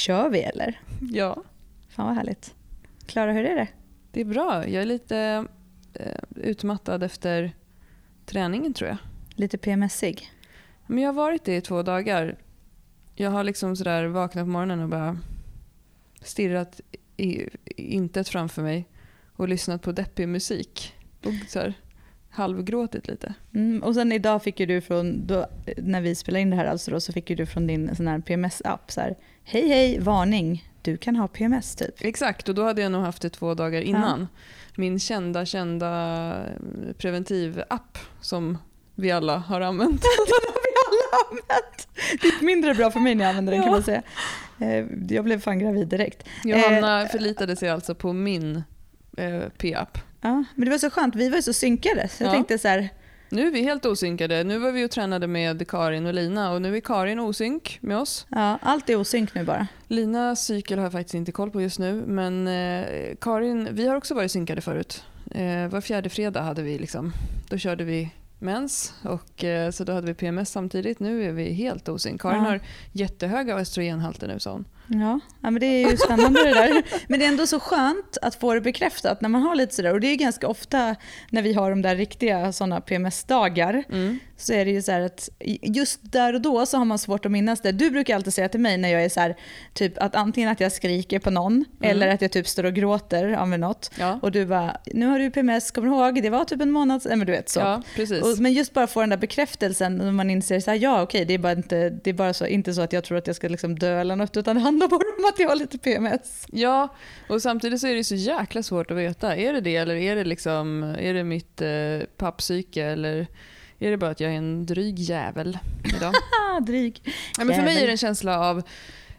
Kör vi eller? Ja, Fan vad härligt. Klara, hur är det? det är bra. Jag är lite eh, utmattad efter träningen tror jag. Lite PMSig? Men jag har varit det i två dagar. Jag har liksom sådär vaknat på morgonen och bara stirrat i, intet framför mig och lyssnat på deppig musik. Och så här, halvgråtit lite. Mm, och sen idag fick ju du från, då, när vi spelade in det här alltså då, så fick ju du från din sån här PMS-app så här, hej hej, varning, du kan ha PMS typ. Exakt, och då hade jag nog haft det två dagar innan. Min kända, kända preventivapp som vi alla har använt. Det gick mindre bra för mig när jag använde den kan Ja. man säga. Eh, Jag blev fan gravid direkt. Johanna förlitade sig alltså på min eh, p-app. Ja, men det var så skönt, vi var så synkade. Så jag Ja. tänkte så här, Nu är vi helt osynkade. Nu var vi och tränade med Karin och Lina och nu är Karin osynk med oss. ja, allt är osynk nu bara. Linas cykel har jag faktiskt inte koll på just nu men eh, Karin, vi har också varit synkade förut. Eh, var fjärde fredag hade vi liksom, då körde vi mens och eh, så då hade vi PMS samtidigt. Nu är vi helt osynk. Karin Ja. har jättehöga östrogenhalter nu sa hon. Ja, ja men det är ju spännande det där. Men det är ändå så skönt att få det bekräftat när man har lite sådär. Och det är ganska ofta när vi har de där riktiga sådana PMS-dagar Mm. så är det ju så att just där och då så har man svårt att minnas det. Du brukar alltid säga till mig när jag är så här, typ att antingen att jag skriker på någon eller att jag typ står och gråter av något. Ja. Och du bara, nu har du PMS, kommer du ihåg? Det var typ en månad sedan. Men du vet så. ja, precis. Och, men just bara få den där bekräftelsen när man inser så här, ja okej det är bara, inte, det är bara så, inte så att jag tror att jag ska liksom dö eller något utan det handlar om att jag har lite PMS. Ja, och samtidigt så är det så jäkla svårt att veta. Är det det eller är det, liksom, är det mitt eh, pappsyke eller är det bara att jag är en dryg jävel idag? Dryg. ja, men för mig är det en känsla av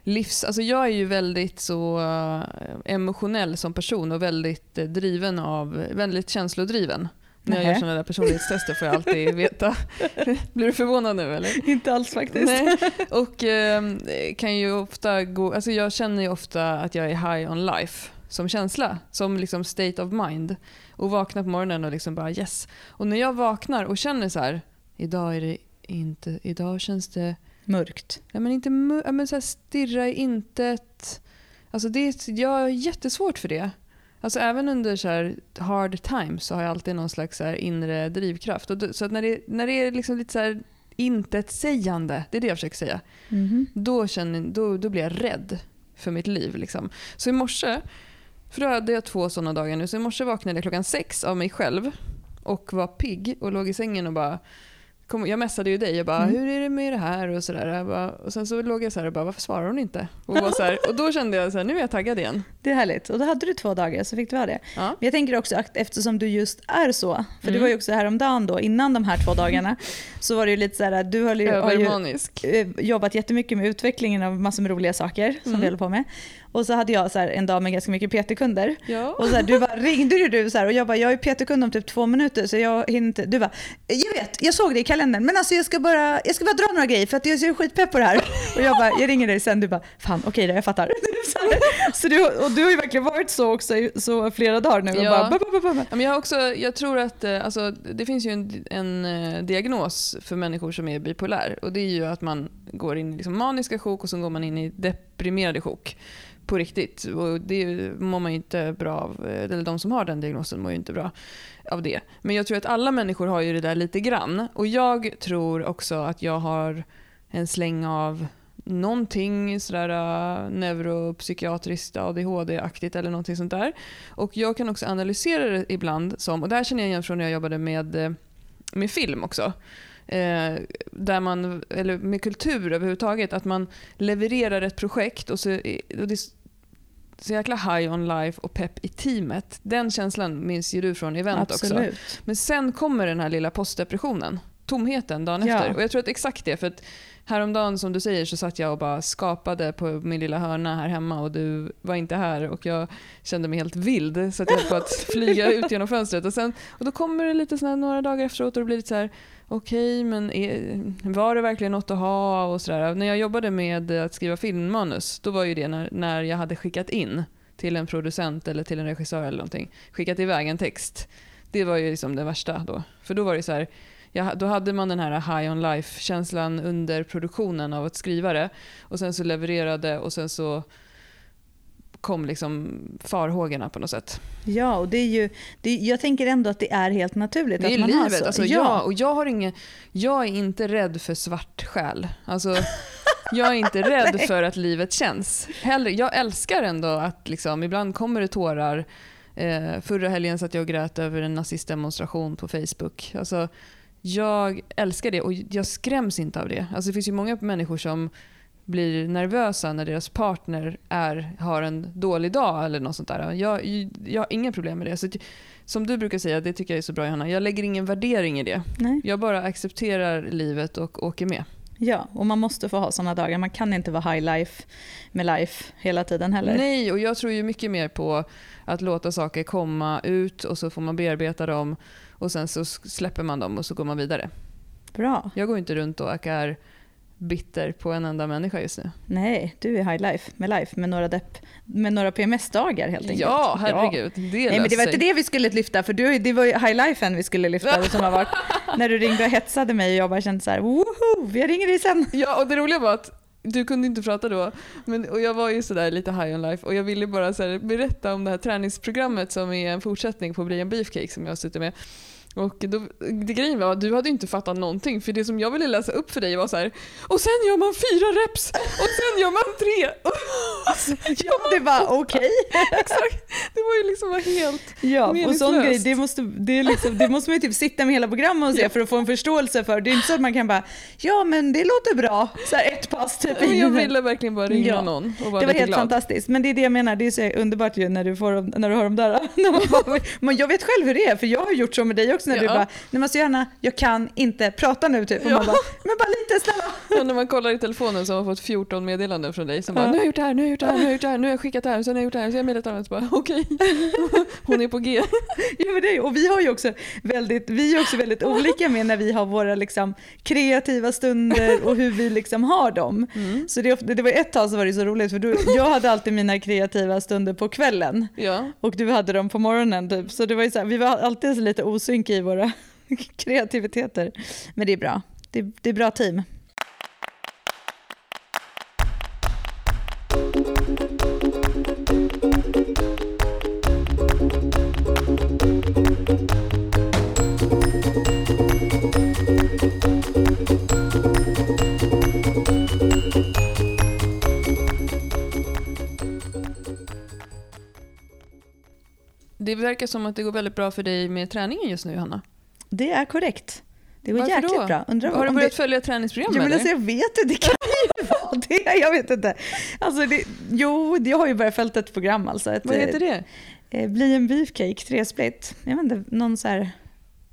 livs... Alltså jag är ju väldigt så eh, emotionell som person och väldigt eh, driven av, väldigt känslodriven. När jag gör sådana där personlighetstester får jag alltid veta. Blir du förvånad nu eller? Inte alls faktiskt. Nej. Och eh, kan ju ofta gå, alltså jag känner ju ofta att jag är high on life som känsla, som liksom state of mind. Och vaknar på morgonen och liksom bara yes. Och när jag vaknar och känner så här, idag är det inte, idag känns det, Mörkt. ja men inte, ja men så här stirra i intet. Alltså det, är- jag har jättesvårt för det. Alltså även under så här hard times så har jag alltid någon slags så inre drivkraft. Då, så när det, när det är liksom lite så här intetsägande, det är det jag försöker säga Mhm. då, känner, då, då blir jag rädd för mitt liv. Liksom. Så i morse, för då hade jag två sådana dagar nu, så i morse vaknade jag klockan sex av mig själv och var pigg och låg i sängen och bara kom, jag messade ju dig och bara Mm. hur är det med det här och sådär. Bara- Och sen så låg jag så här och bara varför svarar hon inte? Och, här, och då kände jag så här, nu är jag taggad igen. Det är härligt. Och då hade du två dagar så fick du ha det. Ja. Men jag tänker också att eftersom du just är så, för Mm. det var ju också häromdagen då, innan de här två dagarna, så var det ju lite så här att du har ju, har ju eh, jobbat jättemycket med utvecklingen av massor med roliga saker som Mm. vi håller på med. Och så hade jag så en dag med ganska mycket PT-kunder. Ja. Och så här, du bara, ringde ju du så här, och jag bara, jag är PT-kund om typ två minuter så jag hinner inte. Du bara, jag vet, jag såg det i kalendern men alltså jag ska bara, jag ska bara dra några grejer för att jag är skitpepp på det här. Och jag bara, jag ringer dig sen, du bara, fan okej då, jag fattar. Så, så du, och du har ju verkligen varit så också så flera dagar nu. Och Ja. bara, ba, ba, ba. Ja, men jag, också, jag tror att eh, alltså, det finns ju en, en eh, diagnos för människor som är bipolär. Och Det är ju att man går in i liksom maniska sjok och så går man in i deprimerade sjok. På riktigt. Och det mår man ju inte bra av. Eller de som har den diagnosen mår ju inte bra av det. Men jag tror att alla människor har ju det där lite grann. Och jag tror också att jag har en släng av någonting sådär uh, neuropsykiatriskt ADHD-aktigt eller någonting sånt där. Och jag kan också analysera det ibland som, och det här känner jag igen från när jag jobbade med, äh, med film också. Eh, där man, eller med kultur överhuvudtaget, att man levererar ett projekt och så och det är så jäkla high on life och pepp i teamet. Den känslan minns ju du från event också. Absolut. Men sen kommer den här lilla postdepressionen. Tomheten dagen Ja. efter. Och jag tror att exakt det. För att häromdagen som du säger så satt jag och bara skapade på min lilla hörna här hemma och du var inte här och jag kände mig helt vild så att jag höll på att flyga ut genom fönstret. Och, sen, och då kommer det lite såna här några dagar efteråt och det blir lite så här okej men är, var det verkligen något att ha och sådär. När jag jobbade med att skriva filmmanus då var ju det när, när jag hade skickat in till en producent eller till en regissör eller någonting. Skickat iväg en text. Det var ju liksom det värsta då. För då var det så här, jag, då hade man den här high on life-känslan under produktionen av att skriva det. Och sen så levererade och sen så kom liksom farhågorna på något sätt. Ja, och det är ju, det, jag tänker ändå att det är helt naturligt Det är att man livet. har så. Alltså, ja. jag, och jag, har ingen, jag är inte rädd för svart själ. Alltså, jag är inte rädd för att livet känns. Heller, jag älskar ändå att liksom, ibland kommer det tårar. Eh, förra helgen satt jag och grät över en nazistdemonstration på Facebook. Alltså, jag älskar det och jag skräms inte av det. Alltså, det finns ju många människor som blir nervösa när deras partner är, har en dålig dag eller något sånt där. Jag, jag har inga problem med det. Så, som du brukar säga, det tycker jag är så bra Johanna, jag lägger ingen värdering i det. Nej. Jag bara accepterar livet och åker med. ja, och man måste få ha sådana dagar. Man kan inte vara high life med life hela tiden heller. Nej, och jag tror ju mycket mer på att låta saker komma ut och så får man bearbeta dem och sen så släpper man dem och så går man vidare. Bra. Jag går inte runt och är bitter på en enda människa just nu. Nej, du är high life med life med några, depp, med några PMS-dagar helt enkelt. Ja, herregud. Det Nej, men det var inte det vi skulle lyfta, för du, det var ju high life vi skulle lyfta. som har varit, när du ringde och hetsade mig och jag bara kände så här, woho, jag ringer dig sen. Ja, och det roliga var att du kunde inte prata då. Men, och jag var ju sådär lite high on life och jag ville bara så berätta om det här träningsprogrammet som är en fortsättning på Brian Beefcake som jag suttit med. Och då, det grejen var att du hade inte fattat någonting för det som jag ville läsa upp för dig var så här. och sen gör man fyra reps och sen gör man tre. Alltså, Ja, det var okej. exakt. Det var ju liksom helt... Ja, och sån grej, det måste, det, liksom, det måste man ju typ sitta med hela programmet och se för att få en förståelse för. Det är inte så att man kan bara, ja men det låter bra, så här ett pass typ. Men jag ville verkligen bara ringa Ja. någon och vara Det var helt glad. fantastiskt. Men det är det jag menar, det är så underbart ju när du, får, när du hör dem där. Man bara, jag vet själv hur det är, för jag har gjort så med dig också när du Ja. bara, nej men så gärna, jag kan inte prata nu typ. Och Ja. man bara, men bara lite snälla. Ja, när man kollar i telefonen så har man fått 14 meddelanden från dig som bara nu har jag gjort det här, nu har jag gjort det här, nu har jag gjort det här, nu har jag skickat det här, sen har jag gjort det här, sen har jag mejlat det här. Så bara okej, hon är på G. Ja, men det och vi har ju också väldigt, vi är också väldigt olika med när vi har våra liksom, kreativa stunder och hur vi liksom har dem. Mm. Så det, det var ett tag så var det så roligt för du, jag hade alltid mina kreativa stunder på kvällen Ja. och du hade dem på morgonen typ. Så det var ju så här, vi var alltid så lite osynk i våra kreativiteter. Men det är bra. Det, det är bra team. Det verkar som att det går väldigt bra för dig med träningen just nu Johanna. Det är korrekt. Det går Varför jäkligt då? bra. Undrar Har du börjat det, följa träningsprogram Ja, men eller? alltså, jag vet inte, det kan ju vara det. Jag vet inte. Alltså, det, jo, jag har ju börjat följa ett program. Alltså, ett, Vad heter det? Eh, bli en beefcake, tre split. Jag vet inte, någon så här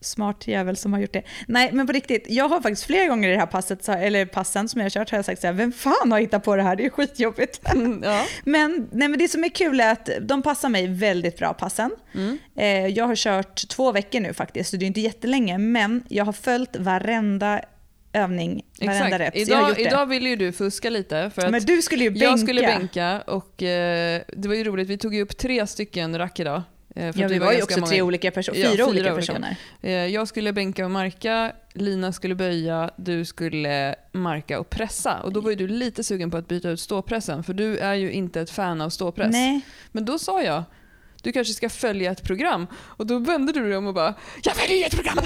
smart jävel som har gjort det. Nej, men på riktigt, jag har faktiskt flera gånger i det här passet, eller passen som jag har kört, har jag sagt så här, vem fan har hittat på det här? Det är skitjobbigt. ja. Men, nej, men det som är kul är att de passar mig väldigt bra, passen. Mm. Eh, jag har kört två veckor nu faktiskt, så det är inte jättelänge, men jag har följt varenda övning, varenda Exakt. har Idag, idag ville ju du fuska lite för men du skulle ju bänka. jag skulle bänka och eh, det var ju roligt, vi tog ju upp tre stycken rack idag. Eh, Ja, vi var ju också många- tre olika personer, Ja, fyra, fyra olika olika. personer. Eh, Jag skulle bänka och marka, Lina skulle böja, du skulle marka och pressa. Och då var ju du lite sugen på att byta ut ståpressen för du är ju inte ett fan av ståpress. Nej, Men då sa jag, du kanske ska följa ett program. Och då vände du dig om och bara, jag väljer ett program!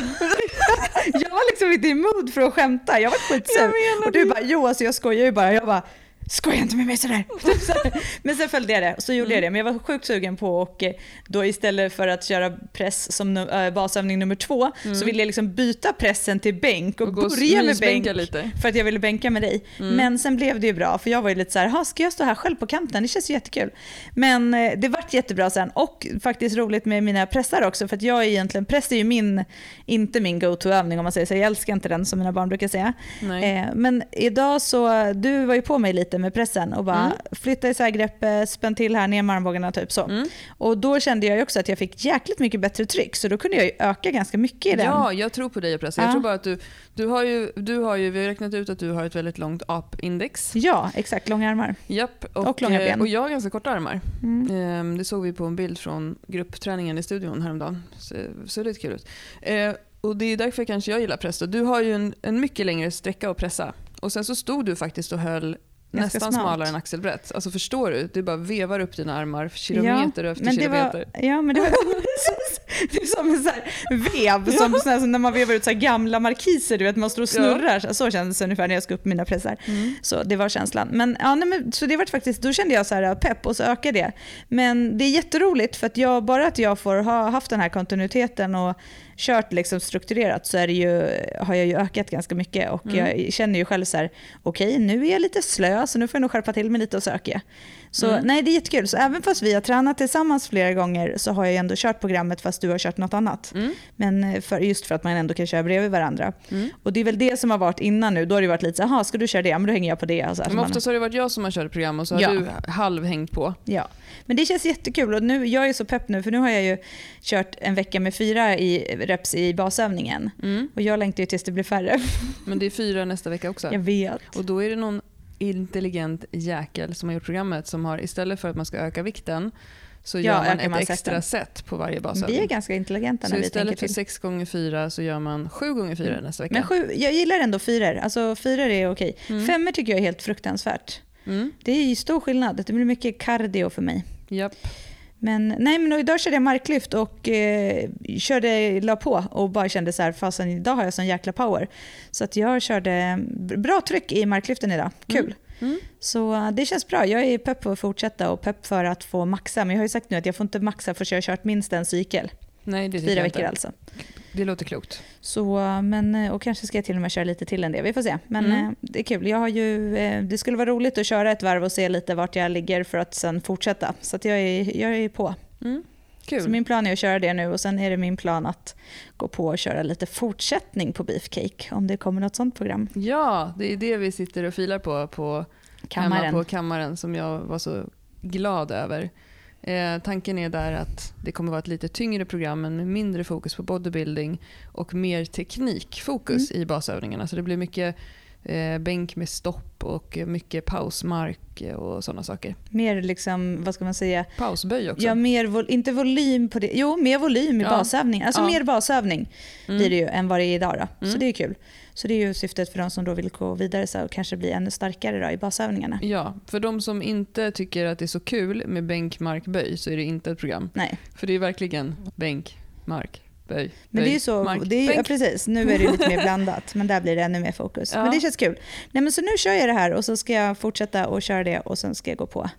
jag var liksom inte i mood för att skämta. Jag var skitsur. Och du bara, jo alltså jag skojar ju bara. Jag bara, skoja inte med mig sådär. Men sen följde jag det, så gjorde jag det. Men jag var sjukt sugen på och då istället för att köra press som äh, basövning nummer två så ville jag liksom byta pressen till bänk och, Och börja med bänk. lite. För att jag ville bänka med dig. Men sen blev det ju bra, för jag var ju lite så här, "Ha, ska jag stå här själv på kanten? Det känns ju jättekul. Men eh, det vart jättebra sen. Och faktiskt roligt med mina pressar också, för att jag är egentligen, press är ju min, inte min go-to-övning om man säger så. Jag älskar inte den som mina barn brukar säga. Eh, men idag så, du var ju på mig lite med pressen och bara Mm. flytta isär greppet, spänn till här, ner med armbågarna typ så. Mm. Och då kände jag också att jag fick jäkligt mycket bättre tryck, så då kunde jag öka ganska mycket i den. Ja, jag tror på dig och pressa. Jag Ja. tror bara att du, du har ju, du har ju, vi har räknat ut att du har ett väldigt långt apindex. Ja, exakt, långa armar. Japp, Och långa eh, ben. Och jag har ganska korta armar. Mm. Ehm, Det såg vi på en bild från gruppträningen i studion häromdagen. Så, så lite kul ut. Eh, och det är därför kanske jag gillar press. Du har ju en, en mycket längre sträcka att pressa. Och sen så stod du faktiskt och höll nästan smalt. smalare än axelbrett. Alltså förstår du? Du bara vevar upp dina armar kilometer efter men det kilometer. var, ja, men det var det är som en så vev, som, som när man vevar ut så gamla markiser, du vet, man står och snurrar. Så, så kändes det ungefär när jag ska upp mina pressar. Mm. Så det var känslan. Men, ja, nej, men, så det var faktiskt, då kände jag så här pepp och så ökade det. Men det är jätteroligt för att jag, bara att jag får ha haft den här kontinuiteten och kört liksom strukturerat så är ju, har jag ju ökat ganska mycket och Mm. jag känner ju själv så här, okej nu är jag lite slö så nu får jag nog skärpa till mig lite och söka. Så Mm. nej det är jättekul. Så även fast vi har tränat tillsammans flera gånger så har jag ändå kört programmet fast du har kört något annat. Mm. Men eh, för, just för att man ändå kan köra bredvid varandra. Mm. Och det är väl det som har varit innan nu. Då har det varit lite så "Jaha, ska du köra det? Men då hänger jag på det. Och så här, så Men man- oftast har det varit jag som har kört program och så har Ja. du halv hängt på. Ja, men det känns jättekul och nu, jag är så pepp nu för nu har jag ju kört en vecka med fyra i, reps i basövningen Mm. och jag längtar ju tills det blir färre. Men det är fyra nästa vecka också. Jag vet. Och då är det någon intelligent jäkel som har gjort programmet som har istället för att man ska öka vikten så Ja, gör man ett man extra set på varje Vi basövning. är ganska intelligenta Så när vi tänker istället för till. 6 gånger 4 så gör man 7 gånger 4 nästa vecka. Men sju, jag gillar ändå fyror. Alltså fyror är okej. Mm. Femmor tycker jag är helt fruktansvärt. Mm. Det är ju stor skillnad. Det blir mycket cardio för mig. Japp. Men, nej, men idag körde jag marklyft och eh, körde, la på och bara kände så här, fasen idag har jag sån jäkla power. Så att jag körde bra tryck i marklyften idag. Kul. Mm. Så eh, det känns bra. Jag är pepp på att fortsätta och pepp för att få maxa. Men jag har ju sagt nu att jag får inte maxa förrän jag har kört minst en cykel. Nej, det Fyra veckor inte. alltså. Det låter klokt. Så, men, eh, och kanske ska jag till och med köra lite till än det. Vi får se. Men Mm. eh, det är kul. Jag har ju, eh, det skulle vara roligt att köra ett varv och se lite vart jag ligger för att sen fortsätta. Så jag, är, jag är på. Mm. Kul. Så min plan är att köra det nu och sen är det min plan att gå på och köra lite fortsättning på Beefcake om det kommer något sånt program. Ja, det är det vi sitter och filar på, på Kammaren. hemma på kammaren som jag var så glad över. Eh, tanken är där att det kommer vara ett lite tyngre program men med mindre fokus på bodybuilding och mer teknikfokus Mm. i basövningarna. Så det blir mycket eh, bänk med stopp och mycket pausmark och sådana saker. Mer liksom, vad ska man säga, Pausböj också. ja, mer vol- inte volym på det, jo mer volym i Ja. basövning. Alltså Ja. mer basövning Mm. blir det ju än vad det är idag då. Så Mm. det är kul. Så det är ju syftet för de som då vill gå vidare så och kanske bli ännu starkare då i basövningarna. Ja, för de som inte tycker att det är så kul med bänk, mark, böj så är det inte ett program. Nej, För det är verkligen bänk, mark, böj, men böj, det är ju så, mark, det är, ja, precis, nu är det lite mer blandat men där blir det ännu mer fokus. Ja. Men det känns kul. Nej men så nu kör jag det här och så ska jag fortsätta och köra det och sen ska jag gå på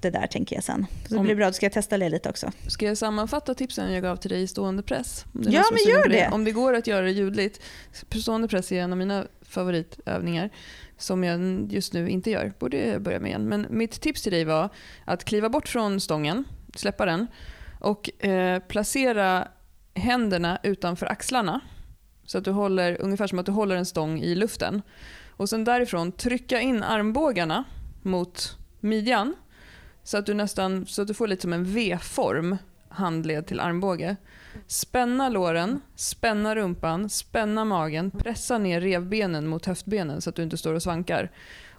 det där tänker jag sen. Så det Om- blir bra, då ska jag testa det lite också. Ska jag sammanfatta tipsen jag gav till dig i stående press? Ja, men gör det. Om det går att göra det ljudligt. Stående press är en av mina favoritövningar som jag just nu inte gör. Borde jag börja med igen. Men mitt tips till dig var att kliva bort från stången, släppa den och eh, placera händerna utanför axlarna. Så att du håller, ungefär som att du håller en stång i luften. Och sen därifrån trycka in armbågarna mot midjan så att du nästan så att du får lite som en V-form handled till armbåge. Spänna låren, spänna rumpan, spänna magen, pressa ner revbenen mot höftbenen så att du inte står och svankar.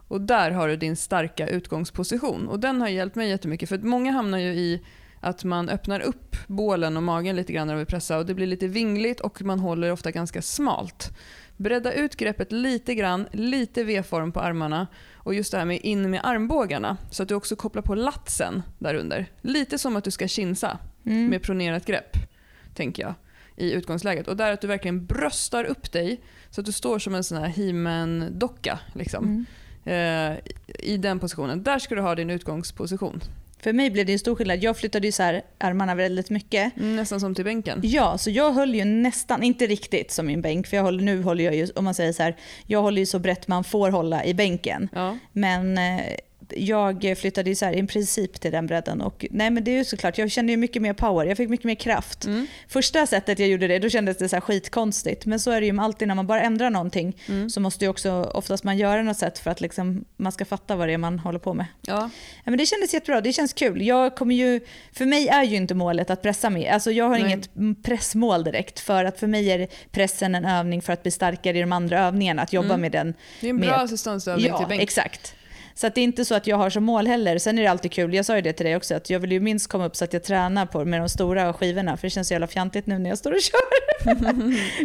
Och där har du din starka utgångsposition. Och den har hjälpt mig jättemycket för att många hamnar ju i att man öppnar upp bålen och magen lite grann när de vill pressa och det blir lite vingligt och man håller ofta ganska smalt. Bredda ut greppet lite grann, lite V-form på armarna och just det här med in med armbågarna så att du också kopplar på latsen där under. Lite som att du ska kinsa Mm. med pronerat grepp, tänker jag, i utgångsläget. Och där att du verkligen bröstar upp dig så att du står som en sån här He-Man-docka. Liksom. Mm. Eh, I den positionen. Där ska du ha din utgångsposition. För mig blev det en stor skillnad. Jag flyttade ju så här armarna väldigt mycket. Nästan som till bänken. Ja, så jag höll ju nästan, inte riktigt som min bänk, för jag håller, nu håller jag ju, om man säger så här, jag håller ju så brett man får hålla i bänken. Ja. Men eh, jag flyttade ju så här i princip till den bredden och nej men det är ju såklart, jag kände ju mycket mer power, jag fick mycket mer kraft. Mm. Första sättet jag gjorde det, då kändes det så här skitkonstigt. Men så är det ju alltid när man bara ändrar någonting Mm. så måste ju också oftast man göra något sätt för att liksom, man ska fatta vad det är man håller på med. Ja. Ja, men det kändes jättebra, det känns kul. Jag kommer ju, för mig är ju inte målet att pressa mig. Alltså jag har Nej. inget pressmål direkt. För att för mig är pressen en övning för att bli starkare i de andra övningarna. Att jobba Mm. med den. Det är en Med- bra assistansövning Ja, till bänk. exakt. Så att det är inte så att jag har som mål heller. Sen är det alltid kul, jag sa ju det till dig också, att jag vill ju minst komma upp så att jag tränar på med de stora skivorna. För det känns så jävla fjantigt nu när jag står och kör.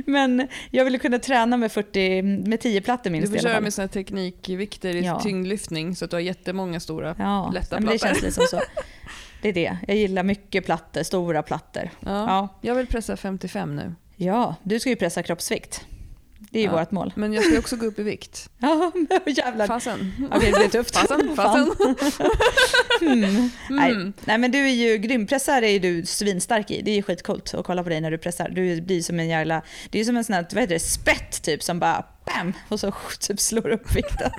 Men jag vill kunna träna med, 40, med 10 plattor minst Du får köra med här teknikvikter i Ja. tyngdlyftning så att du har jättemånga stora Ja, lätta men det plattor. känns liksom så. Det är det. Jag gillar mycket plattor, stora plattor. Ja. Ja. Jag vill pressa 55 nu. Ja, du ska ju pressa kroppsvikt. Det är ju Ja. vårt mål. Men jag ska också gå upp i vikt. Ja, jävlar. Fasen. Okej, det blir tufft. Fasen, fasen. Mm. Nej, Mm. nej men du är ju grym. Pressar är du svinstark i. Det är ju skitcoolt att kolla på dig när du pressar. Du blir som en jävla, det är som en sån här, vad heter det, spett typ som bara bam och så typ slår upp vikten.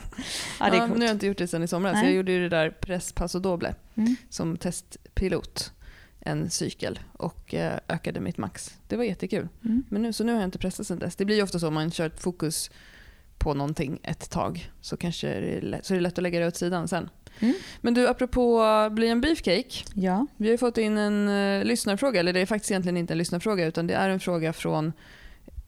Ja, det är Ja, nu har jag inte gjort det sen i somras. Nej. Jag gjorde ju det där press passo doble Mm. som testpilot en cykel och eh, ökade mitt max. Det var jättekul. Mm. Men nu, så nu har jag inte pressat sen dess. Det blir ju ofta så om man kör ett fokus på någonting ett tag så kanske det är lätt, så är det lätt att lägga det åt sidan sen. Mm. Men du, apropå bli en beefcake. Ja, Vi har ju fått in en uh, lyssnarfråga, eller det är faktiskt egentligen inte en lyssnarfråga utan det är en fråga från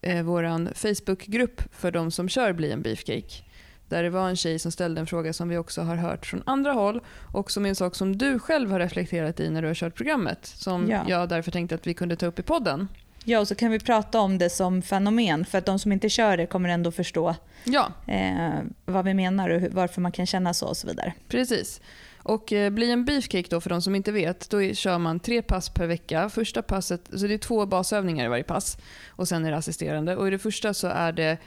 uh, vår Facebookgrupp för de som kör Bli en beefcake. Där det var en tjej som ställde en fråga som vi också har hört från andra håll och som är en sak som du själv har reflekterat i när du har kört programmet. Som Ja. jag därför tänkte att vi kunde ta upp i podden. ja och så kan vi prata om det som fenomen för att de som inte kör det kommer ändå förstå Ja, eh, vad vi menar och varför man kan känna så och så vidare. precis. Och eh, bli en beefcake då för de som inte vet, då kör man tre pass per vecka. Första passet, så det är två basövningar i varje pass och sen är det assisterande. Och i det första så är det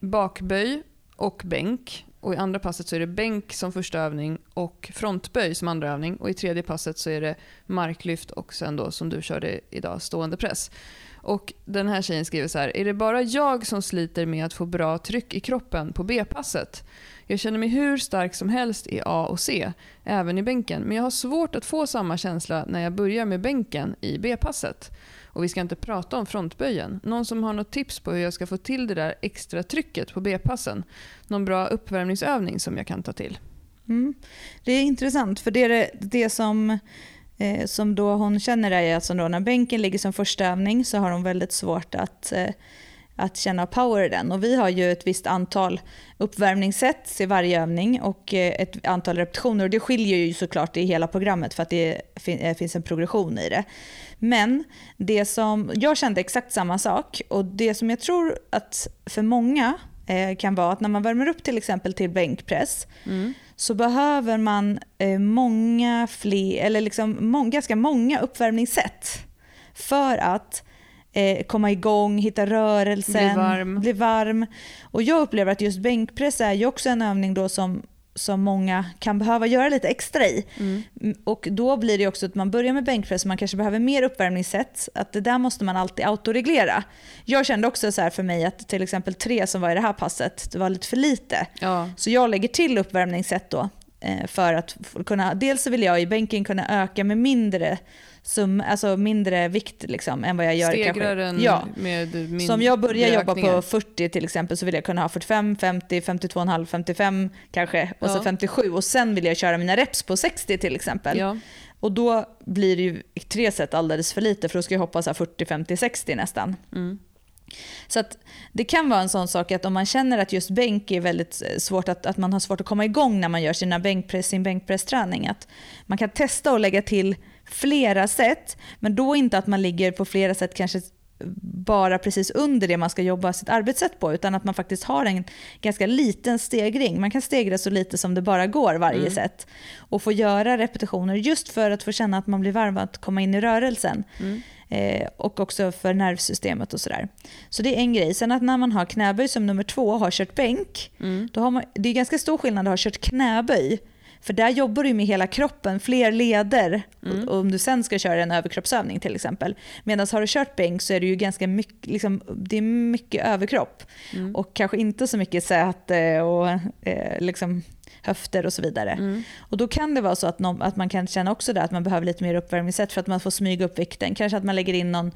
bakböj och bänk. Och i andra passet så är det bänk som första övning och frontböj som andra övning. Och i tredje passet så är det marklyft och sen då som du körde idag stående press. Och den här tjejen skriver så här, är det bara jag som sliter med att få bra tryck i kroppen på B-passet? Jag känner mig hur stark som helst i A och C, även i bänken. Men jag har svårt att få samma känsla när jag börjar med bänken i B-passet. Och vi ska inte prata om frontböjen. Någon som har något tips på hur jag ska få till det där extra trycket på B-passen? Någon bra uppvärmningsövning som jag kan ta till? Mm. Det är intressant för det, är det, det som, eh, som då hon känner är att då när bänken ligger som första övning så har hon väldigt svårt att, eh, att känna power i den. Och vi har ju ett visst antal uppvärmningssätt i varje övning och eh, ett antal repetitioner. Och det skiljer ju såklart i hela programmet för att det fin- eh, finns en progression i det. Men det som, jag kände exakt samma sak och det som jag tror att för många eh, kan vara att när man värmer upp till exempel till bänkpress Mm. så behöver man eh, många fler, eller liksom må, ganska många uppvärmningssätt för att eh, komma igång, hitta rörelsen, Bli varm. bli varm. Och jag upplever att just bänkpress är ju också en övning då som, som många kan behöva göra lite extra i. Mm. Mm, Och då blir det också att man börjar med bänkpress och man kanske behöver mer uppvärmningssätt. Att det där måste man alltid autoreglera. Jag kände också så här för mig att till exempel tre som var i det här passet, det var lite för lite. Ja, Så jag lägger till uppvärmningssätt då. Eh, För att kunna, dels så vill jag i bänken kunna öka med mindre, sum, alltså mindre vikt liksom, än vad jag gör stegrar den Ja. med min Så om jag börjar jobba på 40 till exempel så vill jag kunna ha 45, 50, 52,5, 55 kanske och så Ja. 57 och sen vill jag köra mina reps på 60 till exempel. Ja. Och då blir det ju i tre set alldeles för lite för då ska jag hoppa så här 40, 50, 60 nästan. Mm. Så att det kan vara en sån sak att om man känner att just bänk är väldigt eh, svårt, att, att man har svårt att komma igång när man gör sina bänkpress, sin bänkpressträning, att man kan testa att lägga till flera sätt, men då inte att man ligger på flera sätt kanske bara precis under det man ska jobba sitt arbetssätt på, utan att man faktiskt har en ganska liten stegring. Man kan stegra så lite som det bara går varje Mm. sätt och få göra repetitioner just för att få känna att man blir varm att komma in i rörelsen. Mm. Eh, och också för nervsystemet och sådär. Så det är en grej. Sen att när man har knäböj som nummer två och har kört bänk, Mm. då har man, det är ganska stor skillnad att ha kört knäböj. För där jobbar du med hela kroppen, fler leder. Mm. Om du sen ska köra en överkroppsövning till exempel. Medan har du kört bänk så är det ju ganska mycket, liksom, det är mycket överkropp. Mm. Och kanske inte så mycket säte och eh, liksom höfter och så vidare. Mm. Och då kan det vara så att, någon, att man kan känna också där att man behöver lite mer uppvärmningssätt för att man får smyga upp vikten. Kanske att man lägger in någon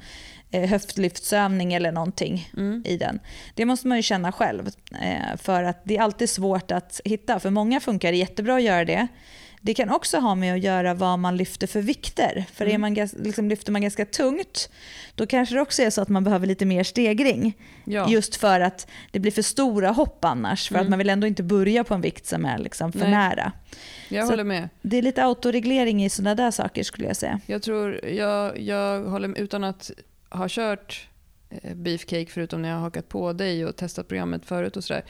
eh, höftlyftsövning eller någonting Mm. i den. Det måste man ju känna själv eh, för att det är alltid svårt att hitta. För många funkar det jättebra att göra det. Det kan också ha med att göra vad man lyfter för vikter. För Mm. är man, liksom, lyfter man ganska tungt, då kanske det också är så att man behöver lite mer stegring. Ja. Just för att det blir för stora hopp annars. För Mm. att man vill ändå inte börja på en vikt som är liksom för Nej. nära. Jag Så- håller med. Det är lite autoreglering i sådana där saker skulle jag säga. Jag tror, jag, jag håller med, utan att ha kört eh, beefcake förutom när jag har hakat på dig och testat programmet förut och sådär.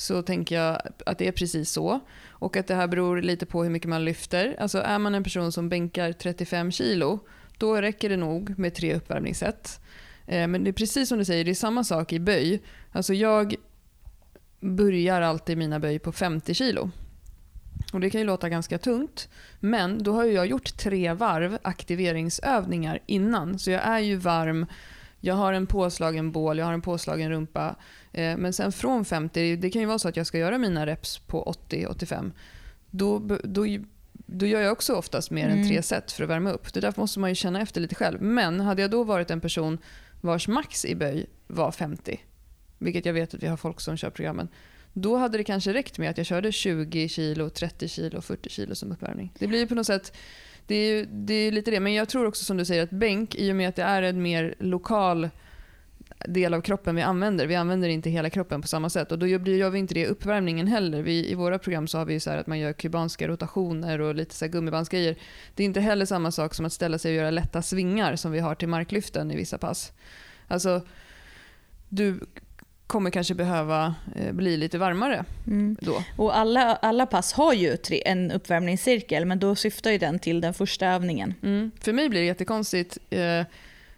Så tänker jag att det är precis så. Och att det här beror lite på hur mycket man lyfter. Alltså är man en person som bänkar 35 kilo, då räcker det nog med tre uppvärmningssätt. Eh, men det är precis som du säger, det är samma sak i böj. Alltså jag börjar alltid mina böj på 50 kilo. Och Det kan ju låta ganska tungt, men då har jag gjort tre varv aktiveringsövningar innan. Så jag är ju varm, jag har en påslagen bål, jag har en påslagen rumpa. Eh, men sen från 50, det kan ju vara så att jag ska göra mina reps på 80-85. Då, då, då gör jag också oftast mer än Mm. tre set för att värma upp. Det därför måste man ju känna efter lite själv. Men hade jag då varit en person vars max i böj var 50, vilket jag vet att vi har folk som kör programmen, då hade det kanske räckt med att jag körde 20 kilo, 30 kilo, 40 kilo som uppvärmning. Det blir ju på något sätt, det är, ju- det är lite det. Men jag tror också som du säger att bänk, i och med att det är en mer lokal del av kroppen vi använder. Vi använder inte hela kroppen på samma sätt och då gör, vi inte det i uppvärmningen heller. Vi, I våra program så har vi ju så här att man gör kubanska rotationer och lite så gummibandsgrejer. Det är inte heller samma sak som att ställa sig och göra lätta svingar som vi har till marklyften i vissa pass. Alltså, du kommer kanske behöva eh, bli lite varmare Mm. då. Och alla, alla pass har ju tre, en uppvärmningscirkel, men då syftar ju den till den första övningen. Mm. För mig blir det jättekonstigt. Eh,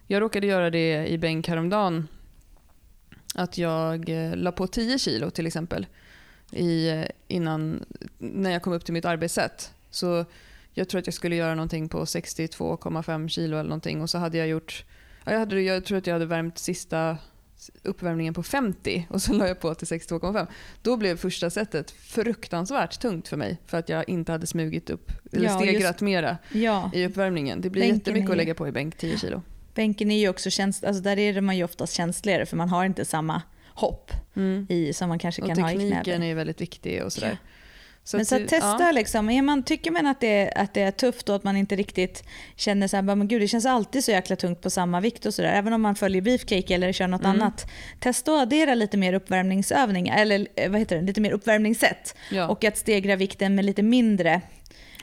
Jag råkade göra det i bänk häromdagen. Att jag eh, la på 10 kilo till exempel. I, eh, innan, när jag kom upp till mitt arbetssätt. Så jag tror att jag skulle göra någonting på 62,5 kilo eller någonting. Och så hade jag gjort, ja, jag, hade, jag tror att jag hade värmt sista uppvärmningen på 50 och så la jag på till 62,5. Då blev första setet fruktansvärt tungt för mig för att jag inte hade smugit upp eller Ja, stegrat mera Ja, i uppvärmningen. Det blir Bänken jättemycket att lägga på i bänk, 10 kilo. Bänken är ju också käns- alltså där är man ju oftast känsligare för man har inte samma hopp i som man kanske kan ha i tekniken knäböj. är väldigt viktig och sådär. Så Men så att testa ja. liksom, är man, tycker man att det, att det är tufft och att man inte riktigt känner så här, men gud det känns alltid så jäkla tungt på samma vikt och sådär, även om man följer beefcake eller kör något Mm. annat. Testa att addera lite mer uppvärmningsövningar, eller eh, vad heter det, lite mer uppvärmningssätt. Ja. Och att stegra vikten med lite mindre.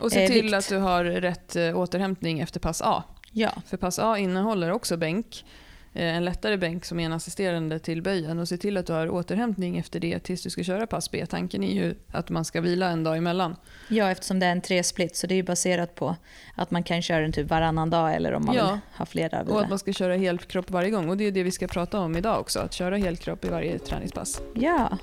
och se eh, till vikt. att du har rätt eh, återhämtning efter pass A. Ja, För pass A innehåller också bänk. eh, En lättare bänk som är en assisterande till böjen. Och se till att du har återhämtning efter det tills du ska köra pass B. Tanken är ju att man ska vila en dag emellan. ja, eftersom det är en tresplit så det är baserat på att man kan köra den typ varannan dag eller om man Ja. vill ha flera Och vila. att man ska köra helkropp varje gång. Och det är det vi ska prata om idag också. Att köra helkropp i varje träningspass. Ja.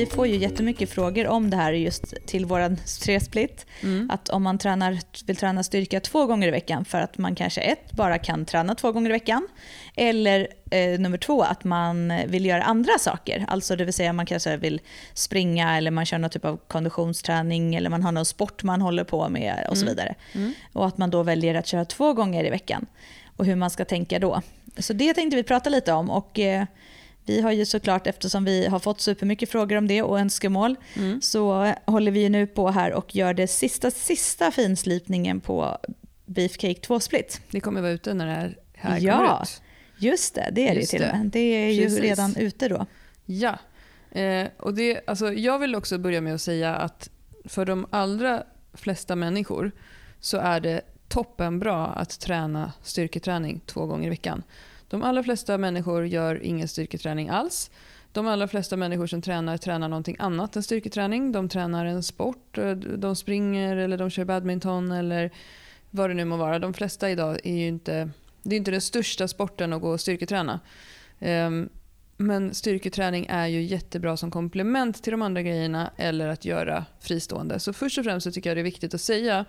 Vi får ju jättemycket frågor om det här just till våran tresplit. Mm. Att om man tränar, vill träna styrka två gånger i veckan för att man kanske ett, bara kan träna två gånger i veckan. Eller eh, nummer två, att man vill göra andra saker. Alltså det vill säga man kanske vill springa eller man kör någon typ av konditionsträning eller man har någon sport man håller på med och så Mm. vidare. Mm. Och att man då väljer att köra två gånger i veckan. Och hur man ska tänka då. Så det tänkte vi prata lite om. Och eh, vi har ju såklart, eftersom vi har fått supermycket frågor om det och önskemål, Mm. så håller vi ju nu på här och gör det sista, sista finslipningen på Beefcake 2 Split. Det kommer vara ute när det här, här Ja. kommer ut. Just det, det är Just det till och med. Det är ju Precis. redan ute då. Ja. Eh, och det, alltså, jag vill också börja med att säga att för de allra flesta människor så är det toppenbra att träna styrketräning två gånger i veckan. De allra flesta människor gör ingen styrketräning alls. De allra flesta människor som tränar tränar någonting annat än styrketräning. De tränar en sport, eh, de springer eller de kör badminton eller vad det nu må vara. De flesta idag är ju inte, det är inte den största sporten att gå och styrketräna. Ehm, men styrketräning är ju jättebra som komplement till de andra grejerna eller att göra fristående. Så först och främst så tycker jag det är viktigt att säga,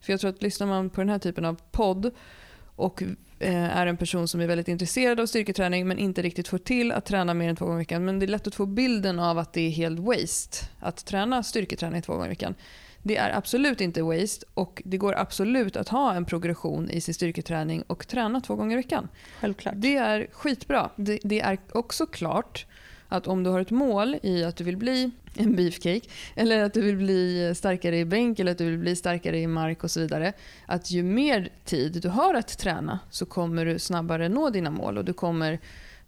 för jag tror att lyssnar man på den här typen av podd och eh, är en person som är väldigt intresserad av styrketräning men inte riktigt får till att träna mer än två gånger i veckan. Men det är lätt att få bilden av att det är helt waste att träna styrketräning två gånger i veckan. det är absolut inte waste och det går absolut att ha en progression i sin styrketräning och träna två gånger i veckan. Självklart. Det är skitbra. Det, det är också klart att om du har ett mål i att du vill bli en beefcake eller att du vill bli starkare i bänk eller att du vill bli starkare i mark och så vidare. Att ju mer tid du har att träna så kommer du snabbare nå dina mål och du kommer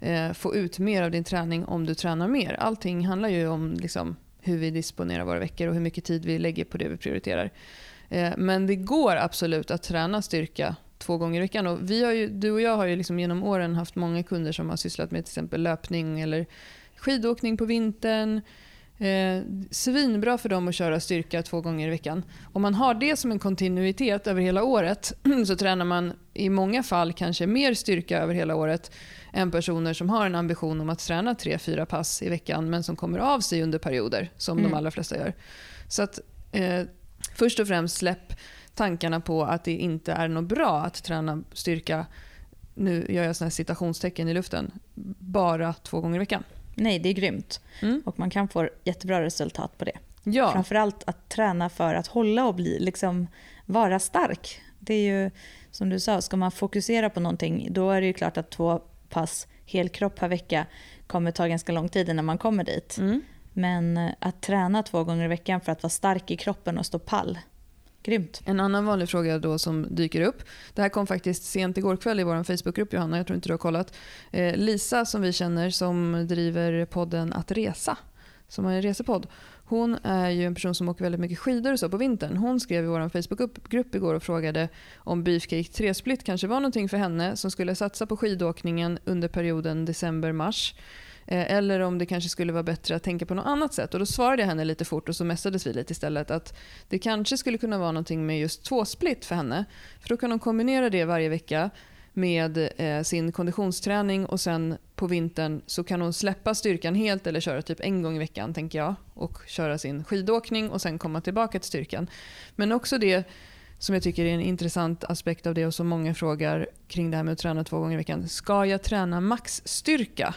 eh, få ut mer av din träning om du tränar mer. Allting handlar ju om liksom, hur vi disponerar våra veckor och hur mycket tid vi lägger på det vi prioriterar. Eh, men det går absolut att träna styrka två gånger i veckan. Och vi har ju, du och jag har ju liksom genom åren haft många kunder som har sysslat med till exempel löpning eller skidåkning på vintern. Eh, svinbra för dem att köra styrka två gånger i veckan. Om man har det som en kontinuitet över hela året så tränar man i många fall kanske mer styrka över hela året än personer som har en ambition om att träna tre fyra pass i veckan men som kommer av sig under perioder som mm. de allra flesta gör. Så att eh, först och främst släpp tankarna på att det inte är något bra att träna styrka, nu gör jag såna citationstecken i luften, bara två gånger i veckan. Nej, det är grymt. Mm. Och man kan få jättebra resultat på det. Ja. Framförallt att träna för att hålla och bli, liksom, vara stark. Det är ju som du sa, ska man fokusera på någonting då är det ju klart att två pass helkropp per vecka kommer ta ganska lång tid innan man kommer dit. Mm. Men att träna två gånger i veckan för att vara stark i kroppen och stå pall, Grymt. En annan vanlig fråga då som dyker upp. Det här kom faktiskt sent igår kväll i vår Facebookgrupp Johanna, jag tror inte du har kollat. Eh, Lisa som vi känner som driver podden Att Resa, som har en resepodd. Hon är ju en person som åker väldigt mycket skidor och så på vintern. Hon skrev i vår Facebookgrupp igår och frågade om Beefcake 3-split kanske var någonting för henne som skulle satsa på skidåkningen under perioden december-mars. Eh, eller om det kanske skulle vara bättre att tänka på något annat sätt. Och Då svarade jag henne lite fort och så messades vi lite istället att det kanske skulle kunna vara någonting med just tvåsplit för henne. För då kan hon kombinera det varje vecka med eh, sin konditionsträning och sen på vintern så kan hon släppa styrkan helt eller köra typ en gång i veckan tänker jag och köra sin skidåkning och sen komma tillbaka till styrkan. Men också det som jag tycker är en intressant aspekt av det och som många frågar kring det här med att träna två gånger i veckan. Ska jag träna maxstyrka?